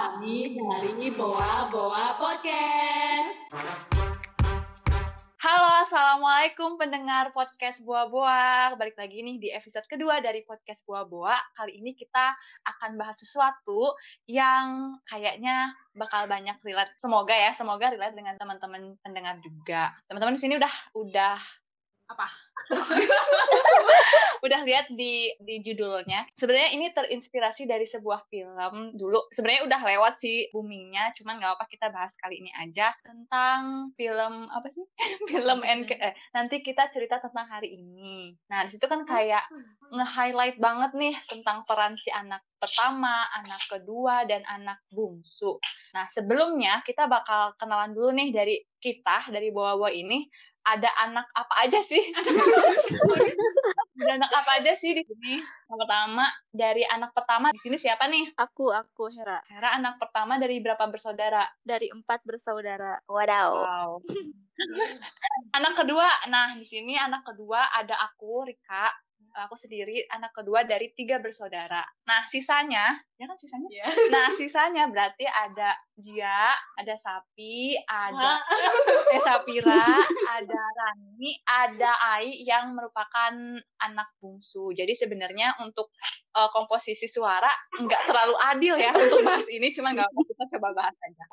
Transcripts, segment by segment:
kami dari Boa Boa Podcast. Halo, Assalamualaikum pendengar podcast Boa Boa. Balik lagi nih di episode kedua dari podcast Boa Boa. Kali ini kita akan bahas sesuatu yang kayaknya bakal banyak relate. Semoga ya, semoga relate dengan teman-teman pendengar juga. Teman-teman di sini udah udah apa? udah lihat di di judulnya. Sebenarnya ini terinspirasi dari sebuah film dulu. Sebenarnya udah lewat sih boomingnya, cuman nggak apa kita bahas kali ini aja tentang film apa sih? film NK. Eh, nanti kita cerita tentang hari ini. Nah di situ kan kayak nge-highlight banget nih tentang peran si anak pertama, anak kedua, dan anak bungsu. Nah sebelumnya kita bakal kenalan dulu nih dari kita dari bawa-bawa ini ada anak apa aja sih? ada anak apa aja sih di sini? Yang pertama dari anak pertama di sini siapa nih? Aku, aku Hera. Hera anak pertama dari berapa bersaudara? Dari empat bersaudara. Wadaw. Wow. anak kedua, nah di sini anak kedua ada aku Rika aku sendiri anak kedua dari tiga bersaudara. Nah sisanya, ya kan sisanya? Iya. Nah sisanya berarti ada Jia, ada Sapi, ada eh, Sapira, ada Rani, ada Ai yang merupakan anak bungsu. Jadi sebenarnya untuk uh, komposisi suara nggak terlalu adil ya untuk bahas ini, cuma nggak apa kita coba bahas aja.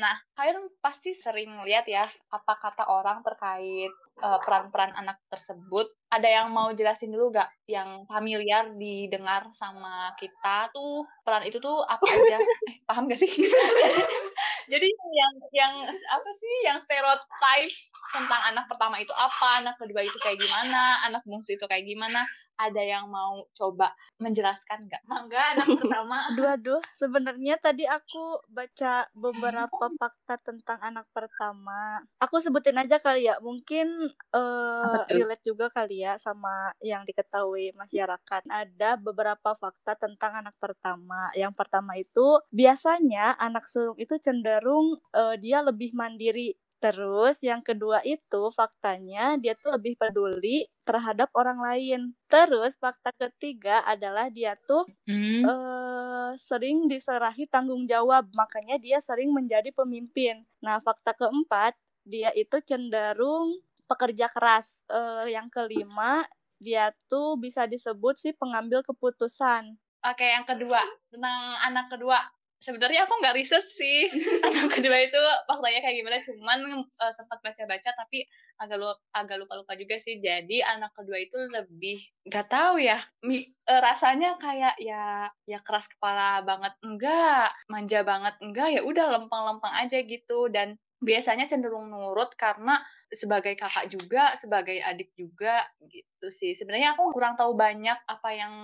Nah kalian pasti sering lihat ya apa kata orang terkait uh, peran-peran anak tersebut. Ada yang mau jelasin dulu gak yang familiar didengar sama kita tuh peran itu tuh apa aja? Eh, paham gak sih? Jadi yang yang apa sih yang stereotype tentang anak pertama itu apa, anak kedua itu kayak gimana, anak bungsu itu kayak gimana? Ada yang mau coba menjelaskan nggak? Mangga anak pertama. Aduh, aduh. Sebenarnya tadi aku baca beberapa fakta tentang anak pertama. Aku sebutin aja kali ya. Mungkin uh, relate juga kali ya sama yang diketahui masyarakat. Ada beberapa fakta tentang anak pertama. Yang pertama itu biasanya anak sulung itu cenderung uh, dia lebih mandiri Terus yang kedua itu faktanya dia tuh lebih peduli terhadap orang lain. Terus fakta ketiga adalah dia tuh hmm. uh, sering diserahi tanggung jawab, makanya dia sering menjadi pemimpin. Nah fakta keempat dia itu cenderung pekerja keras. Uh, yang kelima dia tuh bisa disebut sih pengambil keputusan. Oke, yang kedua tentang anak kedua sebenarnya aku nggak riset sih. Anak kedua itu faktanya kayak gimana cuman uh, sempat baca-baca tapi agak lu agak lupa-lupa juga sih. Jadi anak kedua itu lebih nggak tahu ya mi, uh, rasanya kayak ya ya keras kepala banget enggak manja banget enggak ya udah lempeng-lempeng aja gitu. Dan biasanya cenderung nurut karena sebagai kakak juga, sebagai adik juga gitu sih. Sebenarnya aku kurang tahu banyak apa yang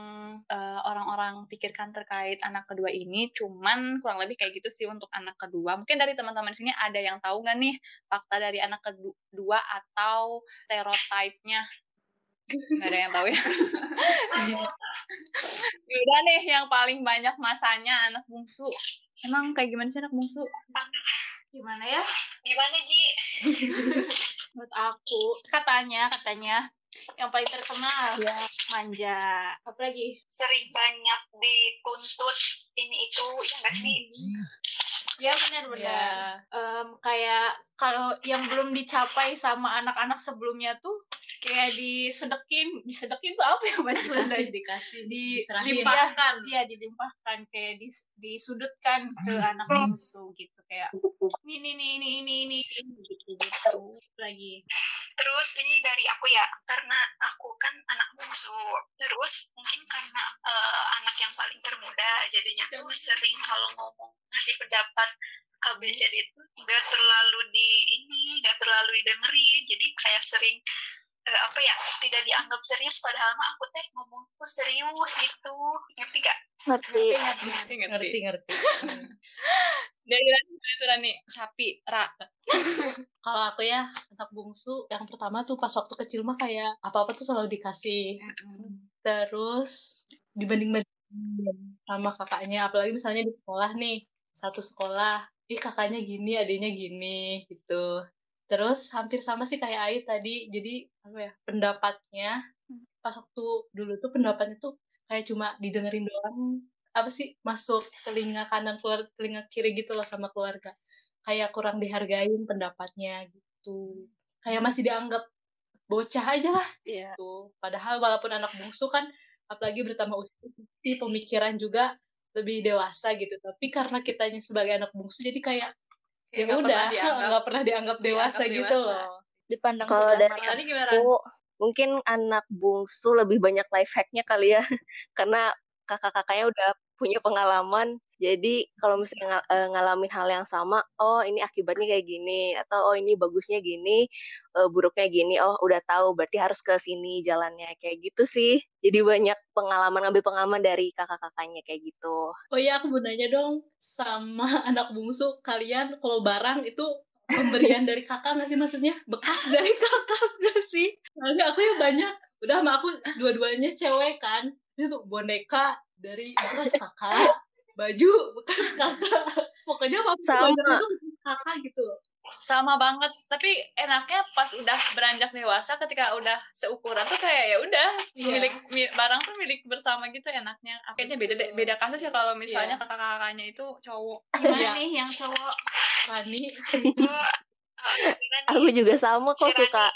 uh, orang-orang pikirkan terkait anak kedua ini, cuman kurang lebih kayak gitu sih untuk anak kedua. Mungkin dari teman-teman sini ada yang tahu nggak nih fakta dari anak kedua atau stereotipnya? Nggak ada yang tahu ya. ya udah nih, yang paling banyak masanya anak bungsu. Emang kayak gimana sih anak bungsu? Gimana ya? Gimana Ji? menurut aku katanya katanya yang paling terkenal ya manja. Apa lagi sering banyak dituntut ini itu ya nggak sih? Ya benar-benar ya. um, kayak kalau yang belum dicapai sama anak-anak sebelumnya tuh kayak disedekin disedekin tuh apa ya bahasa dikasih dikasih di, dilimpahkan iya dilimpahkan kayak dis, disudutkan ke hmm. anak musuh gitu kayak ini ini ini ini ini, ini gitu gitu. Lagi. Terus ini dari aku ya karena aku kan anak bungsu. Terus mungkin karena uh, anak yang paling termuda jadinya tuh sering kalau ngomong ngasih pendapat KBCD itu nggak terlalu di ini nggak terlalu didengerin. Jadi kayak sering uh, apa ya tidak dianggap serius padahal mah aku teh ngomong tuh serius gitu. Ngerti gak ngerti. Ngerti ngerti. Ngerti dari itu Rani. Sapi ra. Kalau aku ya anak bungsu yang pertama tuh pas waktu kecil mah kayak apa apa tuh selalu dikasih. Terus dibanding banding sama kakaknya apalagi misalnya di sekolah nih satu sekolah ih kakaknya gini adiknya gini gitu terus hampir sama sih kayak Ai tadi jadi apa ya pendapatnya pas waktu dulu tuh pendapatnya tuh kayak cuma didengerin doang apa sih masuk telinga kanan keluar telinga kiri gitu loh sama keluarga. Kayak kurang dihargain pendapatnya gitu. Kayak masih dianggap bocah aja lah yeah. gitu. Padahal walaupun anak bungsu kan apalagi bertambah usia pemikiran juga lebih dewasa gitu. Tapi karena kitanya sebagai anak bungsu jadi kayak ya udah nggak pernah dianggap dewasa dianggap gitu dewasa. loh. Dipandang kalau dari aku mungkin anak bungsu lebih banyak life hacknya kali ya. Karena kakak-kakaknya udah punya pengalaman. Jadi kalau misalnya ng eh, ngalamin hal yang sama oh ini akibatnya kayak gini atau oh ini bagusnya gini uh, buruknya gini oh udah tahu berarti harus ke sini jalannya kayak gitu sih. Jadi banyak pengalaman ngambil pengalaman dari kakak-kakaknya kayak gitu. Oh iya aku mau nanya dong sama anak bungsu kalian kalau barang itu pemberian dari kakak nggak sih? Maksudnya bekas dari kakak nggak sih? Soalnya aku yang banyak udah sama aku dua-duanya cewek kan. Itu boneka dari bekas kakak. baju bekas kakak. Pokoknya apa sama. kakak gitu. Sama banget. Tapi enaknya pas udah beranjak dewasa ketika udah seukuran tuh kayak ya udah yeah. milik barang tuh milik bersama gitu enaknya. Kayaknya beda beda kasus ya kalau misalnya yeah. kakak-kakaknya itu cowok. Gimana yeah. nih yang cowok. Rani aku juga sama kok suka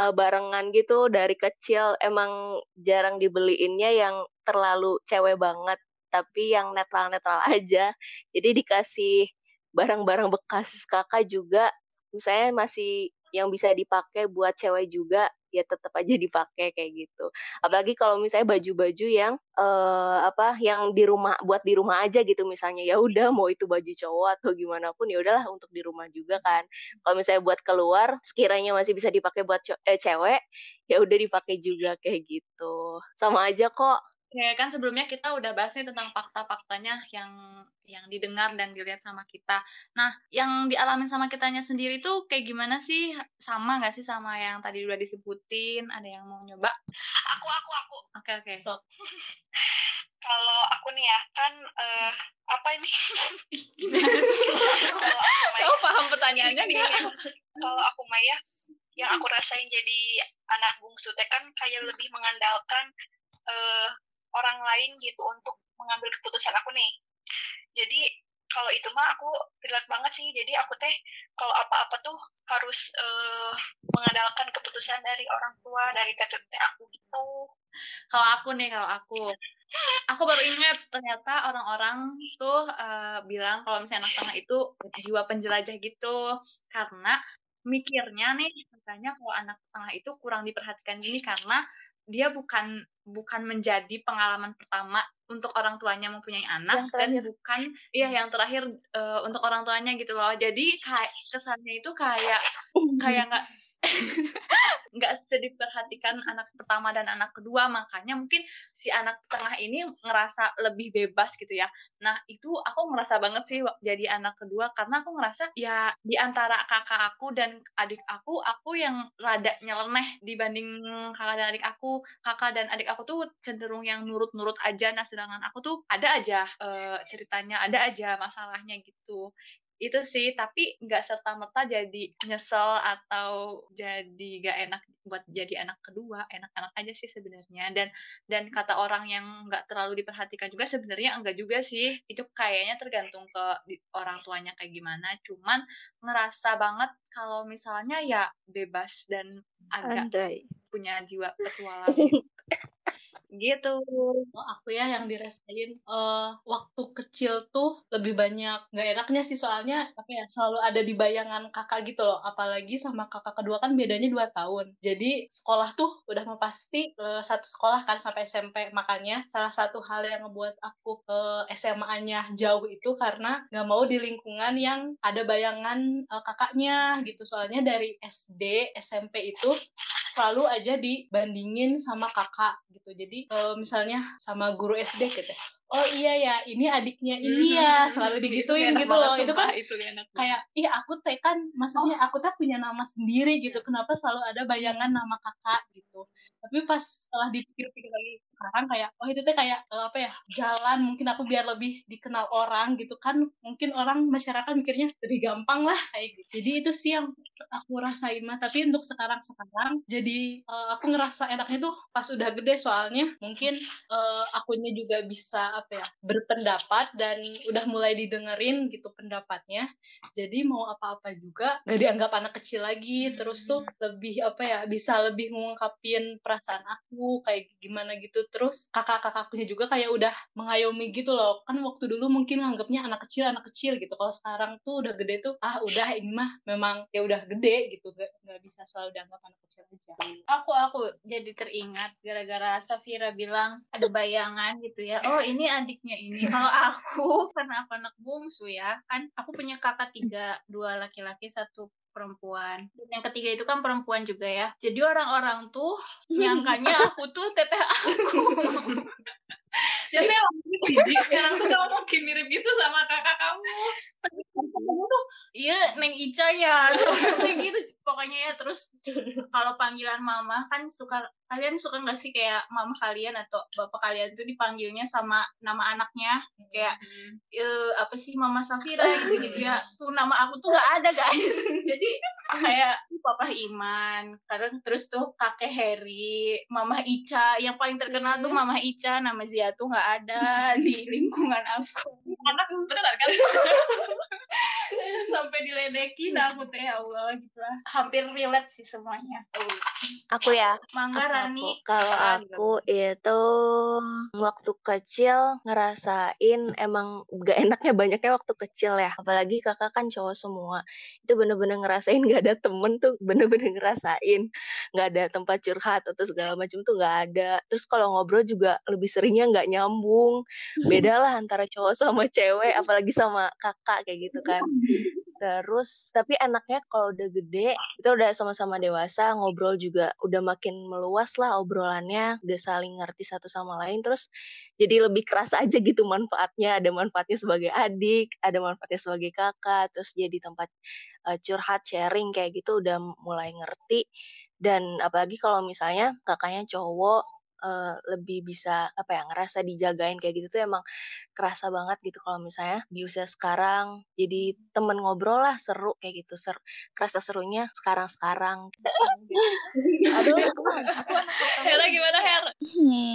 uh, barengan gitu dari kecil. Emang jarang dibeliinnya yang terlalu cewek banget tapi yang netral-netral aja. Jadi dikasih barang-barang bekas kakak juga. Misalnya masih yang bisa dipakai buat cewek juga ya tetap aja dipakai kayak gitu. Apalagi kalau misalnya baju-baju yang uh, apa yang di rumah buat di rumah aja gitu misalnya ya udah mau itu baju cowok atau gimana pun ya udahlah untuk di rumah juga kan. Kalau misalnya buat keluar sekiranya masih bisa dipakai buat eh, cewek ya udah dipakai juga kayak gitu. Sama aja kok Oke, kan sebelumnya kita udah bahas nih tentang fakta-faktanya yang yang didengar dan dilihat sama kita. Nah, yang dialamin sama kitanya sendiri tuh kayak gimana sih? Sama nggak sih sama yang tadi udah disebutin? Ada yang mau nyoba? Aku, aku, aku. Oke, oke. So. Kalau aku nih ya, kan uh, apa ini? Kau paham pertanyaannya nih? Kalau aku Maya, yang aku rasain jadi anak bungsu teh kan kayak lebih mengandalkan uh, orang lain gitu untuk mengambil keputusan aku nih. Jadi kalau itu mah aku relate banget sih. Jadi aku teh kalau apa-apa tuh harus uh, mengandalkan keputusan dari orang tua dari teteh aku gitu. Kalau aku nih kalau aku. Aku baru ingat ternyata orang-orang tuh uh, bilang kalau misalnya anak tengah itu jiwa penjelajah gitu. Karena mikirnya nih katanya kalau anak tengah itu kurang diperhatikan gini karena dia bukan bukan menjadi pengalaman pertama untuk orang tuanya mempunyai anak dan bukan iya yang terakhir uh, untuk orang tuanya gitu loh. Jadi kayak kesannya itu kayak kayak nggak nggak sedih perhatikan anak pertama dan anak kedua makanya mungkin si anak tengah ini ngerasa lebih bebas gitu ya. Nah itu aku ngerasa banget sih jadi anak kedua karena aku ngerasa ya di antara kakak aku dan adik aku aku yang rada nyeleneh dibanding kakak dan adik aku. Kakak dan adik aku tuh cenderung yang nurut-nurut aja. Nah sedangkan aku tuh ada aja uh, ceritanya ada aja masalahnya gitu itu sih tapi nggak serta merta jadi nyesel atau jadi gak enak buat jadi anak kedua enak-enak aja sih sebenarnya. Dan dan kata orang yang nggak terlalu diperhatikan juga sebenarnya enggak juga sih. Itu kayaknya tergantung ke orang tuanya kayak gimana. Cuman ngerasa banget kalau misalnya ya bebas dan agak Andai. punya jiwa petualang gitu gitu. Oh, aku ya yang dirasain uh, waktu kecil tuh lebih banyak nggak enaknya sih soalnya apa ya selalu ada di bayangan kakak gitu loh. Apalagi sama kakak kedua kan bedanya dua tahun. Jadi sekolah tuh udah mau pasti uh, satu sekolah kan sampai SMP makanya salah satu hal yang ngebuat aku ke SMA-nya jauh itu karena nggak mau di lingkungan yang ada bayangan uh, kakaknya gitu. Soalnya dari SD SMP itu selalu aja dibandingin sama kakak gitu. Jadi uh, misalnya sama guru SD gitu. Oh iya ya ini adiknya ini ya selalu digituin gitu loh. itu kan itu kayak iya aku teh kan maksudnya oh. aku teh punya nama sendiri gitu. Kenapa selalu ada bayangan nama kakak? gitu. Tapi pas setelah dipikir-pikir lagi sekarang kayak oh itu tuh kayak uh, apa ya jalan mungkin aku biar lebih dikenal orang gitu kan. Mungkin orang masyarakat mikirnya lebih gampang lah kayak gitu. Jadi itu sih yang aku rasain mah tapi untuk sekarang sekarang jadi uh, aku ngerasa enaknya tuh pas udah gede soalnya mungkin uh, akunya juga bisa apa ya berpendapat dan udah mulai didengerin gitu pendapatnya. Jadi mau apa-apa juga gak dianggap anak kecil lagi. Terus tuh lebih apa ya bisa lebih ngungkapin perasaan aku kayak gimana gitu terus kakak-kakaknya juga kayak udah mengayomi gitu loh. Kan waktu dulu mungkin nganggapnya anak kecil anak kecil gitu. Kalau sekarang tuh udah gede tuh ah udah ini mah memang ya udah gede gitu. Gak, gak bisa selalu dianggap anak kecil aja. Aku aku jadi teringat gara-gara Safira bilang ada bayangan gitu ya. Oh ini adiknya ini. Kalau aku karena aku anak bungsu ya kan aku punya kakak tiga dua laki-laki satu perempuan. Dan yang ketiga itu kan perempuan juga ya. Jadi orang-orang tuh nyangkanya aku tuh teteh aku. Jadi sekarang tuh kamu mungkin mirip gitu sama kakak kamu. Iya Neng Ica ya. Seperti gitu. Pokoknya ya terus kalau panggilan mama kan suka kalian suka nggak sih kayak mama kalian atau bapak kalian tuh dipanggilnya sama nama anaknya? Kayak e, apa sih mama Safira? gitu gitu ya. Tuh nama aku tuh nggak ada guys. Jadi kayak papa Iman. Karena terus tuh kakek Heri mama Ica. Yang paling terkenal tuh mama Ica nama Zia tuh nggak ada di lingkungan aku anak beneran kan? Sampai diledekin aku teh ya Allah gitu lah. Hampir relate sih semuanya. Aku ya. Mangga Rani. kalau aku itu waktu kecil ngerasain emang gak enaknya banyaknya waktu kecil ya. Apalagi kakak kan cowok semua. Itu bener-bener ngerasain gak ada temen tuh bener-bener ngerasain. Gak ada tempat curhat atau segala macam tuh gak ada. Terus kalau ngobrol juga lebih seringnya nggak nyambung. Beda lah antara cowok sama cewek apalagi sama kakak kayak gitu kan. Terus tapi enaknya kalau udah gede itu udah sama-sama dewasa ngobrol juga udah makin meluas lah obrolannya udah saling ngerti satu sama lain terus jadi lebih keras aja gitu manfaatnya. Ada manfaatnya sebagai adik ada manfaatnya sebagai kakak terus jadi tempat uh, curhat sharing kayak gitu udah mulai ngerti. Dan apalagi kalau misalnya kakaknya cowok uh, lebih bisa apa ya ngerasa dijagain kayak gitu tuh emang kerasa banget gitu kalau misalnya di usia sekarang jadi temen ngobrol lah seru kayak gitu ser kerasa serunya sekarang sekarang aduh Hera gimana Her? Hmm.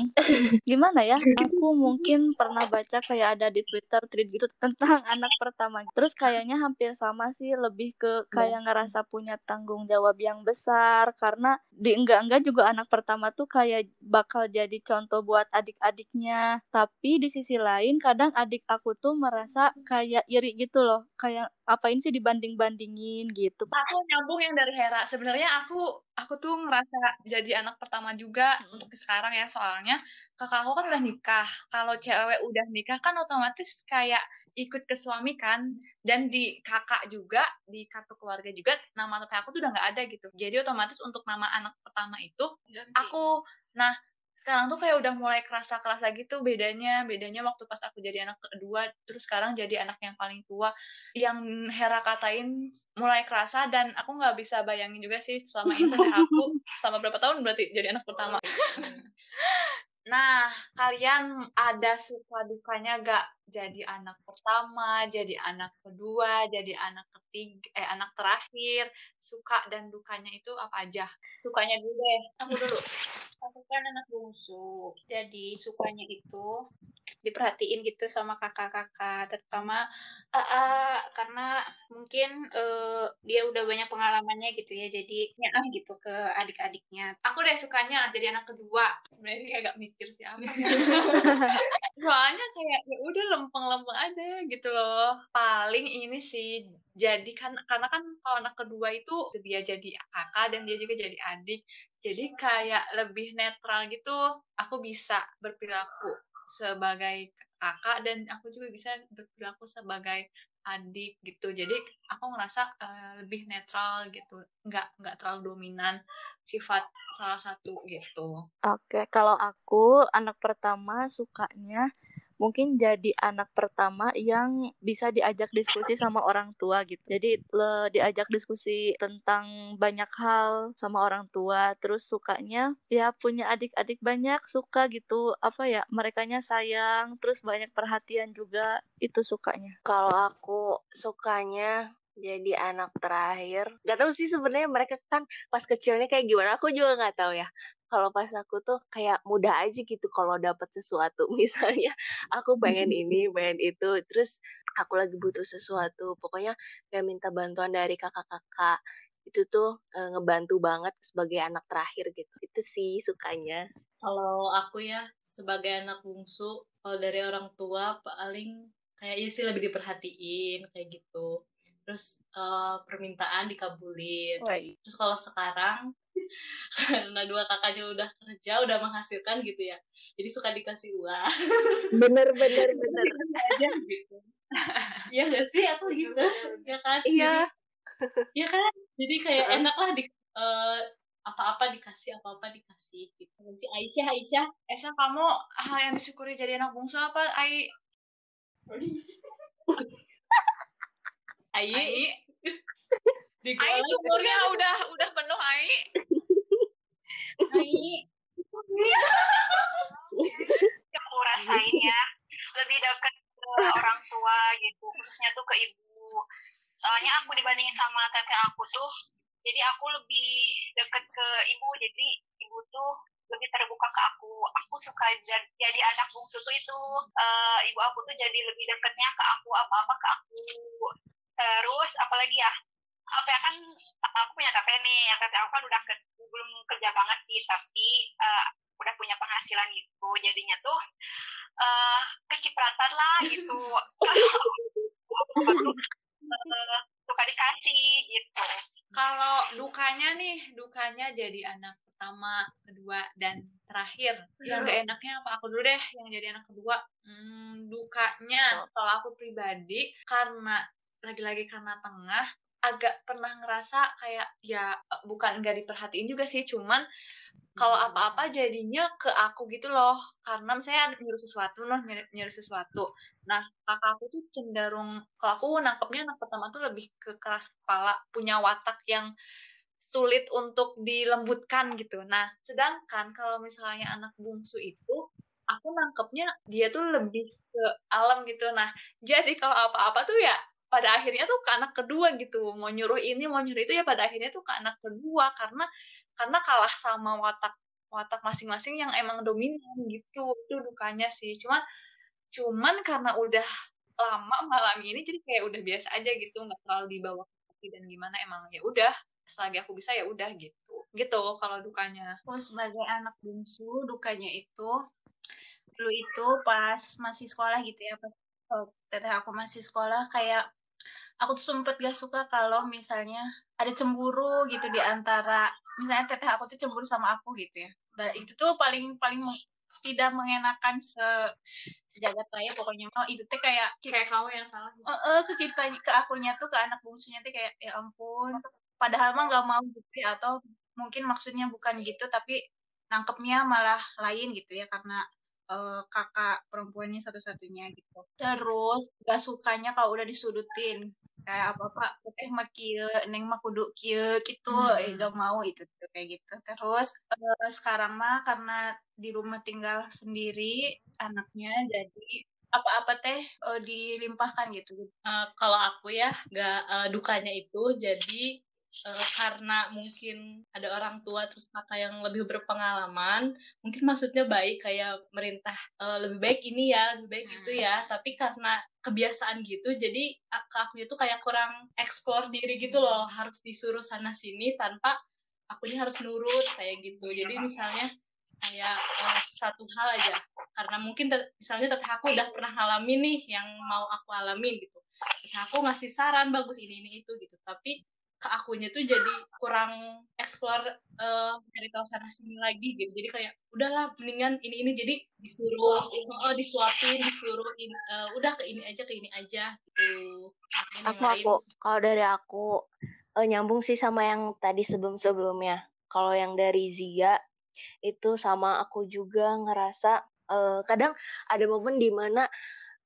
Gimana ya? Aku mungkin pernah baca kayak ada di Twitter tweet gitu tentang anak pertama. Terus kayaknya hampir sama sih, lebih ke kayak ngerasa punya tanggung jawab yang besar karena di enggak-enggak juga anak pertama tuh kayak bakal jadi contoh buat adik-adiknya. Tapi di sisi lain kadang adik aku tuh merasa kayak iri gitu loh. Kayak apain sih dibanding-bandingin gitu. Aku nyambung yang dari Hera. Sebenarnya aku aku tuh ngerasa jadi anak pertama juga hmm. untuk sekarang ya soalnya kakak aku kan udah nikah. Kalau cewek udah nikah kan otomatis kayak ikut ke suami kan dan di kakak juga di kartu keluarga juga nama teteh aku tuh udah nggak ada gitu. Jadi otomatis untuk nama anak pertama itu aku nah sekarang tuh kayak udah mulai kerasa-kerasa gitu bedanya. Bedanya waktu pas aku jadi anak kedua terus sekarang jadi anak yang paling tua. Yang Hera katain mulai kerasa dan aku nggak bisa bayangin juga sih selama ini aku selama berapa tahun berarti jadi anak pertama. Nah, kalian ada suka dukanya gak jadi anak pertama, jadi anak kedua, jadi anak ketiga, eh anak terakhir, suka dan dukanya itu apa aja? Sukanya dulu deh. Aku dulu. Aku kan anak bungsu. Jadi sukanya itu diperhatiin gitu sama kakak-kakak terutama uh, karena mungkin uh, dia udah banyak pengalamannya gitu ya jadi ya gitu ke adik-adiknya aku deh sukanya jadi anak kedua sebenarnya agak mikir sih apa soalnya kayak ya udah lempeng-lempeng aja gitu loh. Paling ini sih jadi kan karena kan kalau anak kedua itu dia jadi kakak dan dia juga jadi adik jadi kayak lebih netral gitu. Aku bisa berperilaku sebagai kakak dan aku juga bisa berperilaku sebagai adik gitu. Jadi aku ngerasa uh, lebih netral gitu. Nggak nggak terlalu dominan sifat salah satu gitu. Oke kalau aku anak pertama sukanya mungkin jadi anak pertama yang bisa diajak diskusi sama orang tua gitu. Jadi le, diajak diskusi tentang banyak hal sama orang tua. Terus sukanya ya punya adik-adik banyak suka gitu. Apa ya merekanya sayang. Terus banyak perhatian juga itu sukanya. Kalau aku sukanya jadi anak terakhir. Gak tahu sih sebenarnya mereka kan pas kecilnya kayak gimana. Aku juga nggak tahu ya. Kalau pas aku tuh kayak mudah aja gitu kalau dapat sesuatu. Misalnya aku pengen ini, pengen itu. Terus aku lagi butuh sesuatu. Pokoknya kayak minta bantuan dari kakak-kakak. Itu tuh e, ngebantu banget sebagai anak terakhir gitu. Itu sih sukanya. Kalau aku ya sebagai anak bungsu, kalau dari orang tua paling kayaknya sih lebih diperhatiin kayak gitu terus uh, permintaan dikabulin. Woi. terus kalau sekarang karena dua kakaknya udah kerja udah menghasilkan gitu ya jadi suka dikasih uang. Bener bener bener. Aja gitu. Iya gak sih? Aku gitu. Ya kan? Iya. Ya kan? Jadi kayak enak lah di uh, apa-apa dikasih apa-apa dikasih gitu. Si Aisyah Aisyah. Esa kamu hal yang disyukuri jadi anak bungsu apa? Ai Ai Ai di Ai umurnya udah udah penuh Ai Ai aku rasain ya lebih dekat ke orang tua gitu khususnya tuh ke ibu. Soalnya aku dibandingin sama teteh aku tuh jadi aku lebih deket ke ibu jadi ibu tuh lebih terbuka ke aku. Aku suka jadi, jadi anak bungsu tuh itu uh, ibu aku tuh jadi lebih deketnya ke aku apa apa ke aku terus apalagi ya? Apa ya kan aku punya teteh nih. Yang teteh aku kan udah ke, belum kerja banget sih. Tapi uh, udah punya penghasilan gitu. Jadinya tuh uh, kecipratan lah gitu. Uh, suka dikasih gitu. Kalau dukanya nih dukanya jadi anak pertama kedua dan terakhir. Yang udah enaknya apa? Aku dulu deh yang jadi anak kedua. Hmm, dukanya. Kalau aku pribadi karena lagi-lagi karena tengah agak pernah ngerasa kayak ya bukan nggak diperhatiin juga sih cuman kalau apa-apa jadinya ke aku gitu loh. Karena misalnya nyuruh sesuatu loh nyuruh sesuatu. Nah kakak aku tuh cenderung kalau aku nangkepnya anak pertama tuh lebih ke keras kepala punya watak yang sulit untuk dilembutkan gitu. Nah sedangkan kalau misalnya anak bungsu itu aku nangkepnya dia tuh lebih ke alam gitu. Nah jadi kalau apa-apa tuh ya pada akhirnya tuh ke anak kedua gitu. Mau nyuruh ini mau nyuruh itu ya pada akhirnya tuh ke anak kedua. Karena karena kalah sama watak watak masing-masing yang emang dominan gitu. Itu dukanya sih. Cuman cuman karena udah lama malam ini jadi kayak udah biasa aja gitu. Nggak terlalu dibawa dan gimana emang ya udah. Selagi aku bisa ya udah gitu. Gitu kalau dukanya. Oh sebagai anak bungsu dukanya itu dulu itu pas masih sekolah gitu ya pas teteh aku masih sekolah kayak aku tuh sempet gak suka kalau misalnya ada cemburu gitu di antara misalnya teteh aku tuh cemburu sama aku gitu ya. Dan itu tuh paling paling tidak mengenakan se sejagat raya pokoknya. Mau itu tuh kayak kayak kamu yang salah uh, uh, ke kita ke akunya tuh ke anak bungsunya tuh kayak ya ampun padahal mah nggak mau gitu ya atau mungkin maksudnya bukan gitu tapi nangkepnya malah lain gitu ya karena uh, kakak perempuannya satu-satunya gitu. Terus gak sukanya kalau udah disudutin kayak apa apa teh mah neng mah kudu kieu gitu hmm. eh, gak mau itu tuh kayak gitu terus uh, sekarang mah karena di rumah tinggal sendiri anaknya jadi apa-apa teh uh, dilimpahkan gitu uh, kalau aku ya gak uh, dukanya itu jadi uh, karena mungkin ada orang tua terus kakak yang lebih berpengalaman mungkin maksudnya baik kayak merintah uh, lebih baik ini ya lebih baik hmm. itu ya. Tapi karena kebiasaan gitu jadi ke aku itu kayak kurang explore diri gitu loh. Harus disuruh sana sini tanpa akunya harus nurut kayak gitu. Jadi misalnya kayak uh, satu hal aja. Karena mungkin misalnya teteh aku udah pernah ngalamin nih yang mau aku alamin gitu. Teteh aku ngasih saran bagus ini ini itu gitu. Tapi ke akunya tuh jadi kurang explore uh, dari tahu sana sini lagi gitu. Jadi kayak udahlah mendingan ini ini. Jadi disuruh uh, disuapin disuruh in, uh, udah ke ini aja ke ini aja gitu. Aku aku kalau dari aku uh, nyambung sih sama yang tadi sebelum sebelumnya kalau yang dari Zia itu sama aku juga ngerasa uh, kadang ada momen di mana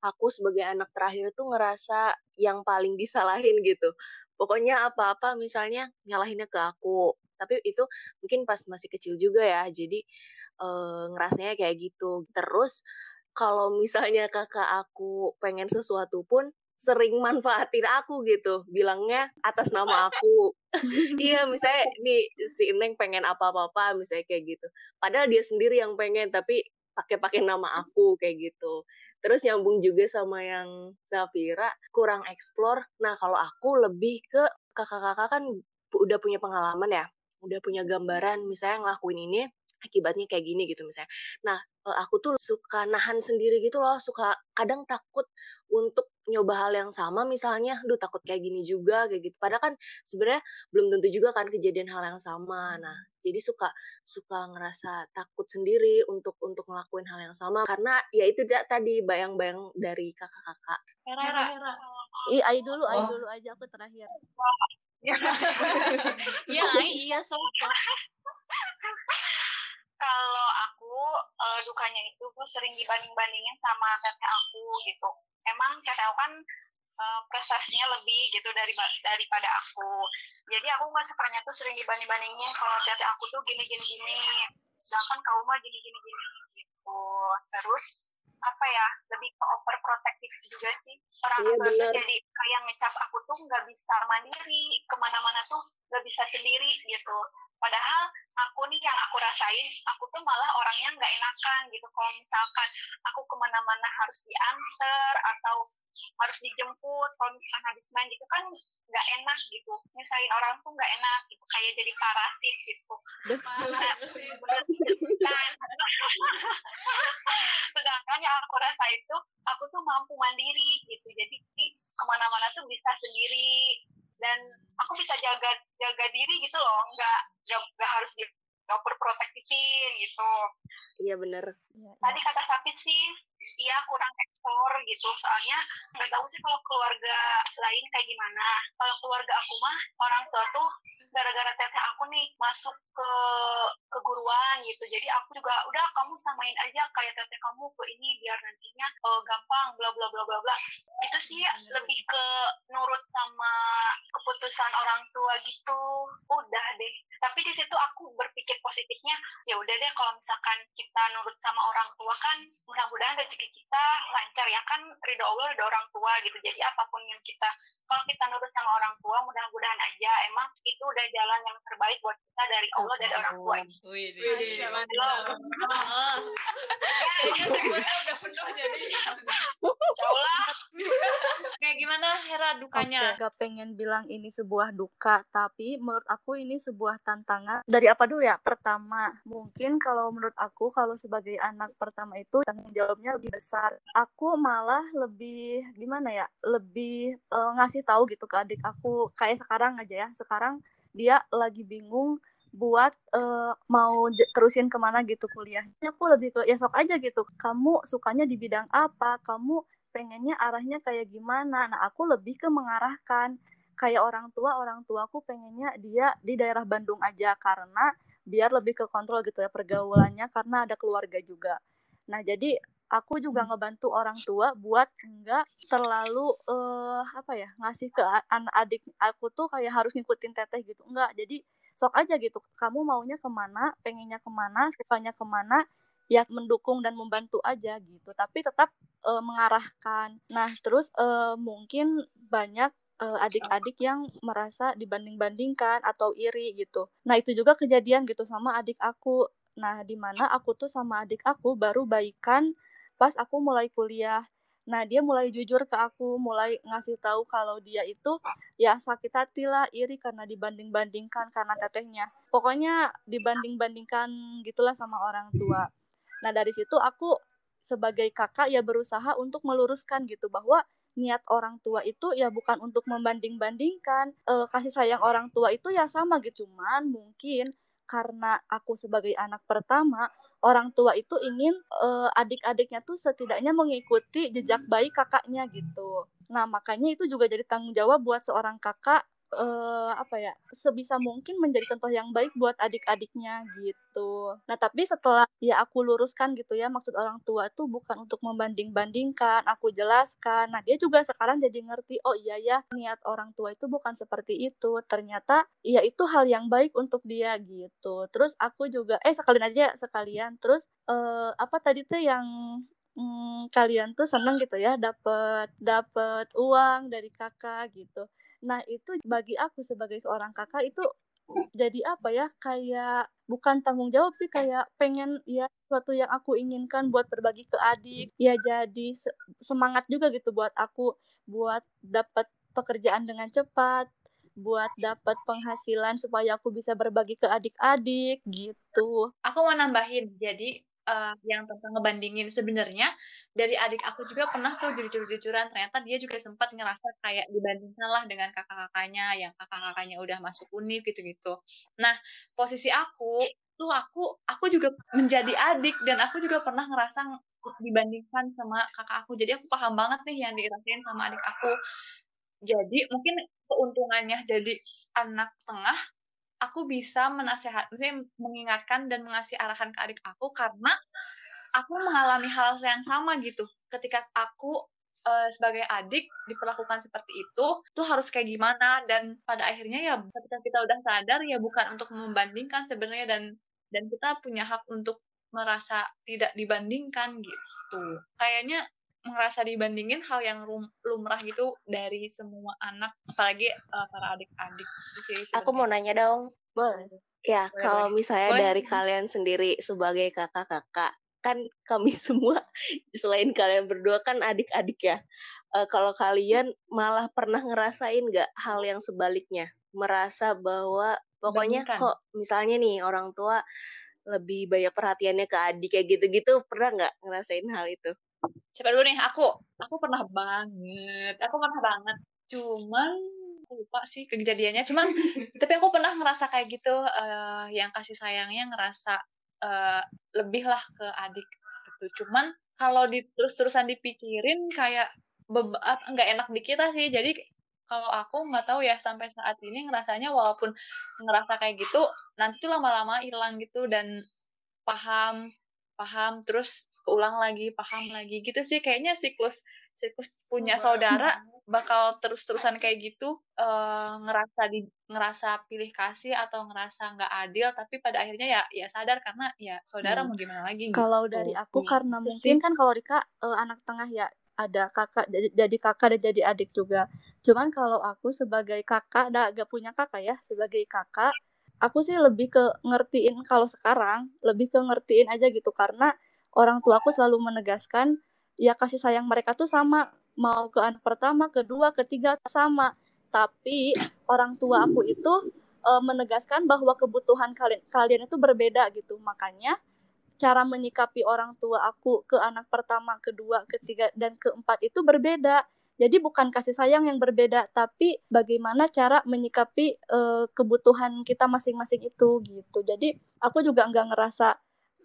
aku sebagai anak terakhir tuh ngerasa yang paling disalahin gitu pokoknya apa-apa misalnya nyalahinnya ke aku. Tapi itu mungkin pas masih kecil juga ya jadi uh, ngerasanya kayak gitu. Terus kalau misalnya kakak aku pengen sesuatu pun sering manfaatin aku gitu bilangnya atas nama aku. Iya misalnya nih si Neng pengen apa-apa misalnya kayak gitu. Padahal dia sendiri yang pengen tapi pakai-pakai nama aku kayak gitu terus nyambung juga sama yang Zafira kurang explore nah kalau aku lebih ke kakak-kakak kan udah punya pengalaman ya udah punya gambaran misalnya ngelakuin ini akibatnya kayak gini gitu misalnya. Nah, eh, aku tuh suka nahan sendiri gitu loh, suka kadang takut untuk nyoba hal yang sama misalnya, duh takut kayak gini juga kayak gitu. Padahal kan sebenarnya belum tentu juga kan kejadian hal yang sama. Nah, jadi suka suka ngerasa takut sendiri untuk untuk ngelakuin hal yang sama karena ya itu tadi bayang-bayang dari kakak-kakak. Hera, Hera, Hera. Ih, Ai dulu, Ai oh. dulu aja aku terakhir. Iya, Ai, iya soalnya kalau aku uh, dukanya itu gue sering dibanding-bandingin sama teteh aku gitu emang aku kan uh, prestasinya lebih gitu dari daripada aku. Jadi aku nggak sukanya tuh sering dibanding-bandingin kalau teteh aku tuh gini gini gini sedangkan kau mah gini gini gini gitu. Terus apa ya lebih ke overprotective juga sih. Orang iya, tua tuh jadi kayak ngecap aku tuh nggak bisa mandiri ke mana-mana tuh nggak bisa sendiri gitu padahal aku nih yang aku rasain aku tuh malah orangnya nggak enakan gitu. Kalau misalkan aku ke mana-mana harus diantar atau harus dijemput kalau misalkan habis main gitu kan nggak enak gitu. Nyusahin orang tuh nggak enak gitu kayak jadi parasit gitu. Parasit nah, sedangkan yang aku rasain tuh aku tuh mampu mandiri gitu. Jadi ke mana-mana tuh bisa sendiri dan aku bisa jaga jaga diri gitu loh. Nggak nggak harus di overprotectivin gitu. Iya bener. Iya, iya. tadi kata Sapi sih iya kurang ekspor gitu. Soalnya nggak tahu sih kalau keluarga lain kayak gimana. Kalau keluarga aku mah orang tua tuh gara-gara teteh aku nih masuk ke keguruan gitu. Jadi aku juga udah kamu samain aja kayak teteh kamu ke ini biar nantinya uh, gampang bla bla bla bla bla. Itu sih lebih ke nurut sama keputusan orang tua gitu. Udah deh. Tapi di situ aku berpikir positifnya ya udah deh kalau misalkan kita nurut sama orang tua kan mudah-mudahan rezeki kita lancar ya kan ridho Allah ridho orang tua gitu jadi apa pun yang kita kalau kita nurut sama orang tua mudah-mudahan aja emang itu udah jalan yang terbaik buat kita dari Allah dari orang tua Wih, Masya Allah. Kayaknya udah penuh jadi. Insya Allah. Kayak gimana Hera dukanya? Aku gak pengen bilang ini sebuah duka, tapi menurut aku ini sebuah tantangan. Dari apa dulu ya? Pertama, mungkin kalau menurut aku kalau sebagai anak pertama itu tanggung jawabnya lebih besar. Aku malah lebih gimana ya? Lebih uh, ngasih tahu gitu ke adik aku kayak sekarang aja ya. Sekarang dia lagi bingung buat uh, mau terusin ke mana gitu kuliahnya aku lebih ke ya sok aja gitu kamu sukanya di bidang apa kamu pengennya arahnya kayak gimana nah aku lebih ke mengarahkan kayak orang tua orang tua aku pengennya dia di daerah Bandung aja karena biar lebih ke kontrol gitu ya pergaulannya karena ada keluarga juga nah jadi aku juga hmm. ngebantu orang tua buat enggak terlalu uh, apa ya ngasih ke anak adik aku tuh kayak harus ngikutin teteh gitu enggak jadi sok aja gitu kamu maunya ke mana pengennya ke mana sukanya ke mana ya mendukung dan membantu aja gitu tapi tetap uh, mengarahkan nah terus uh, mungkin banyak adik-adik yang merasa dibanding-bandingkan atau iri gitu. Nah, itu juga kejadian gitu sama adik aku. Nah, di mana aku tuh sama adik aku baru baikan pas aku mulai kuliah. Nah, dia mulai jujur ke aku, mulai ngasih tahu kalau dia itu ya sakit hati lah, iri karena dibanding-bandingkan karena tetehnya. Pokoknya dibanding-bandingkan gitulah sama orang tua. Nah, dari situ aku sebagai kakak ya berusaha untuk meluruskan gitu bahwa niat orang tua itu ya bukan untuk membanding-bandingkan e, kasih sayang orang tua itu ya sama gitu cuman mungkin karena aku sebagai anak pertama orang tua itu ingin uh, adik-adiknya tuh setidaknya mengikuti jejak baik kakaknya gitu. Nah, makanya itu juga jadi tanggung jawab buat seorang kakak uh, apa ya sebisa mungkin menjadi contoh yang baik buat adik-adiknya gitu. Nah tapi setelah ya aku luruskan gitu ya maksud orang tua tuh bukan untuk membanding-bandingkan, aku jelaskan. Nah dia juga sekarang jadi ngerti oh iya ya niat orang tua itu bukan seperti itu. Ternyata ya itu hal yang baik untuk dia gitu. Terus aku juga eh sekalian aja sekalian. Terus uh, apa tadi tuh yang hmm, kalian tuh seneng gitu ya dapat dapat uang dari kakak gitu. Nah itu bagi aku sebagai seorang kakak itu jadi apa ya kayak bukan tanggung jawab sih kayak pengen ya sesuatu yang aku inginkan buat berbagi ke adik ya jadi semangat juga gitu buat aku buat dapat pekerjaan dengan cepat buat dapat penghasilan supaya aku bisa berbagi ke adik-adik gitu. Aku mau nambahin, jadi uh, yang tentang ngebandingin. Sebenarnya dari adik aku juga pernah tuh jujur-jujuran ternyata dia juga sempat ngerasa kayak dibandingkan lah dengan kakak-kakaknya yang kakak-kakaknya udah masuk univ gitu-gitu. Nah posisi aku tuh aku aku juga menjadi adik dan aku juga pernah ngerasa dibandingkan sama kakak aku. Jadi aku paham banget nih yang dirasain sama adik aku. Jadi mungkin keuntungannya jadi anak tengah aku bisa menasehat, mengingatkan dan mengasih arahan ke adik aku karena aku mengalami hal yang sama gitu. Ketika aku uh, sebagai adik diperlakukan seperti itu, tuh harus kayak gimana dan pada akhirnya ya ketika kita udah sadar ya bukan untuk membandingkan sebenarnya dan dan kita punya hak untuk merasa tidak dibandingkan gitu. Kayaknya merasa dibandingin hal yang lumrah gitu dari semua anak apalagi uh, para adik-adik aku mau nanya dong boleh ya boleh, kalau boleh. misalnya boleh. dari kalian sendiri sebagai kakak-kakak kan kami semua selain kalian berdua kan adik-adik ya uh, kalau kalian malah pernah ngerasain nggak hal yang sebaliknya merasa bahwa pokoknya Bandingkan. kok misalnya nih orang tua lebih banyak perhatiannya ke adik kayak gitu-gitu pernah nggak ngerasain hal itu Siapa dulu nih? Aku. Aku pernah banget. Aku pernah banget. Cuman lupa sih kejadiannya. Cuman tapi aku pernah ngerasa kayak gitu. Uh, yang kasih sayangnya ngerasa uh, lebih lah ke adik. Gitu. Cuman kalau di terus-terusan dipikirin kayak nggak enak di kita sih. Jadi kalau aku nggak tahu ya sampai saat ini ngerasanya walaupun ngerasa kayak gitu nanti tuh lama-lama hilang gitu dan paham paham terus ulang lagi paham lagi gitu sih kayaknya siklus siklus punya saudara bakal terus-terusan kayak gitu uh, ngerasa di ngerasa pilih kasih atau ngerasa nggak adil tapi pada akhirnya ya ya sadar karena ya saudara hmm. mau gimana lagi gitu. kalau dari aku hmm. karena mungkin kan kalau Rika uh, anak tengah ya ada kakak jadi, kakak dan jadi adik juga cuman kalau aku sebagai kakak ada gak punya kakak ya sebagai kakak aku sih lebih ke ngertiin kalau sekarang lebih ke ngertiin aja gitu karena orang tua aku selalu menegaskan ya kasih sayang mereka tuh sama mau ke anak pertama, kedua, ketiga sama. Tapi orang tua aku itu e, menegaskan bahwa kebutuhan kalian kalian itu berbeda gitu. Makanya cara menyikapi orang tua aku ke anak pertama, kedua, ketiga dan keempat itu berbeda. Jadi bukan kasih sayang yang berbeda, tapi bagaimana cara menyikapi e, kebutuhan kita masing-masing itu gitu. Jadi aku juga nggak ngerasa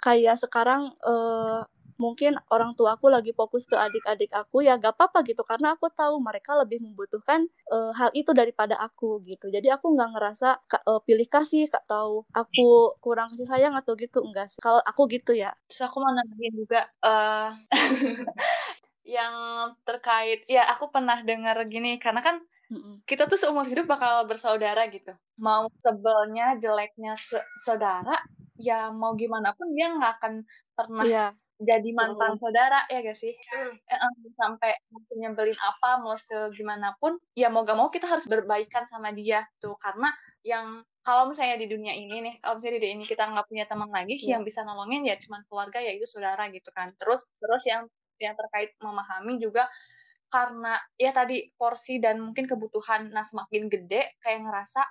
kayak sekarang uh, mungkin orang tua aku lagi fokus ke adik-adik aku ya gak apa-apa gitu. Karena aku tahu mereka lebih membutuhkan uh, hal itu daripada aku gitu. Jadi aku nggak ngerasa uh, pilih kasih atau aku kurang kasih sayang atau gitu. Enggak sih. Kalau aku gitu ya. Terus aku mau nambahin juga uh, yang terkait ya aku pernah dengar gini karena kan kita tuh seumur hidup bakal bersaudara gitu mau sebelnya jeleknya se saudara ya mau gimana pun dia nggak akan pernah yeah. jadi mantan mm. saudara ya gak sih mm. sampai nyebelin apa mau segimanapun ya mau gak mau kita harus berbaikan sama dia tuh karena yang kalau misalnya di dunia ini nih kalau misalnya di dunia ini kita nggak punya teman lagi yeah. yang bisa nolongin ya cuma keluarga yaitu saudara gitu kan terus terus yang yang terkait memahami juga karena ya tadi porsi dan mungkin kebutuhan nah semakin gede kayak ngerasa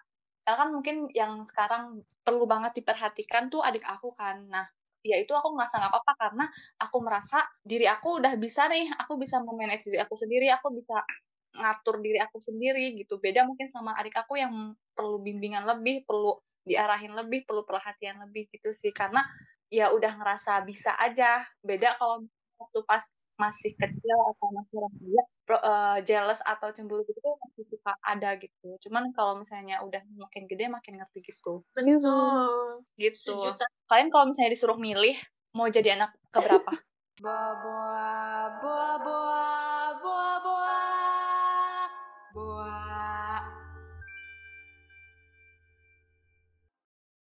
karena kan mungkin yang sekarang perlu banget diperhatikan tuh adik aku kan. Nah ya itu aku ngerasa nggak apa-apa karena aku merasa diri aku udah bisa nih aku bisa memanage diri aku sendiri aku bisa ngatur diri aku sendiri gitu. Beda mungkin sama adik aku yang perlu bimbingan lebih perlu diarahin lebih perlu perhatian lebih gitu sih. Karena ya udah ngerasa bisa aja. Beda kalau waktu pas masih kecil atau masih remaja uh, eh, jealous atau cemburu gitu tuh masih suka ada gitu. Cuman kalau misalnya udah makin gede makin ngerti gitu. Betul. Gitu. Sejuta. kalian kalau misalnya disuruh milih mau jadi anak keberapa? Boa boa boa boa boa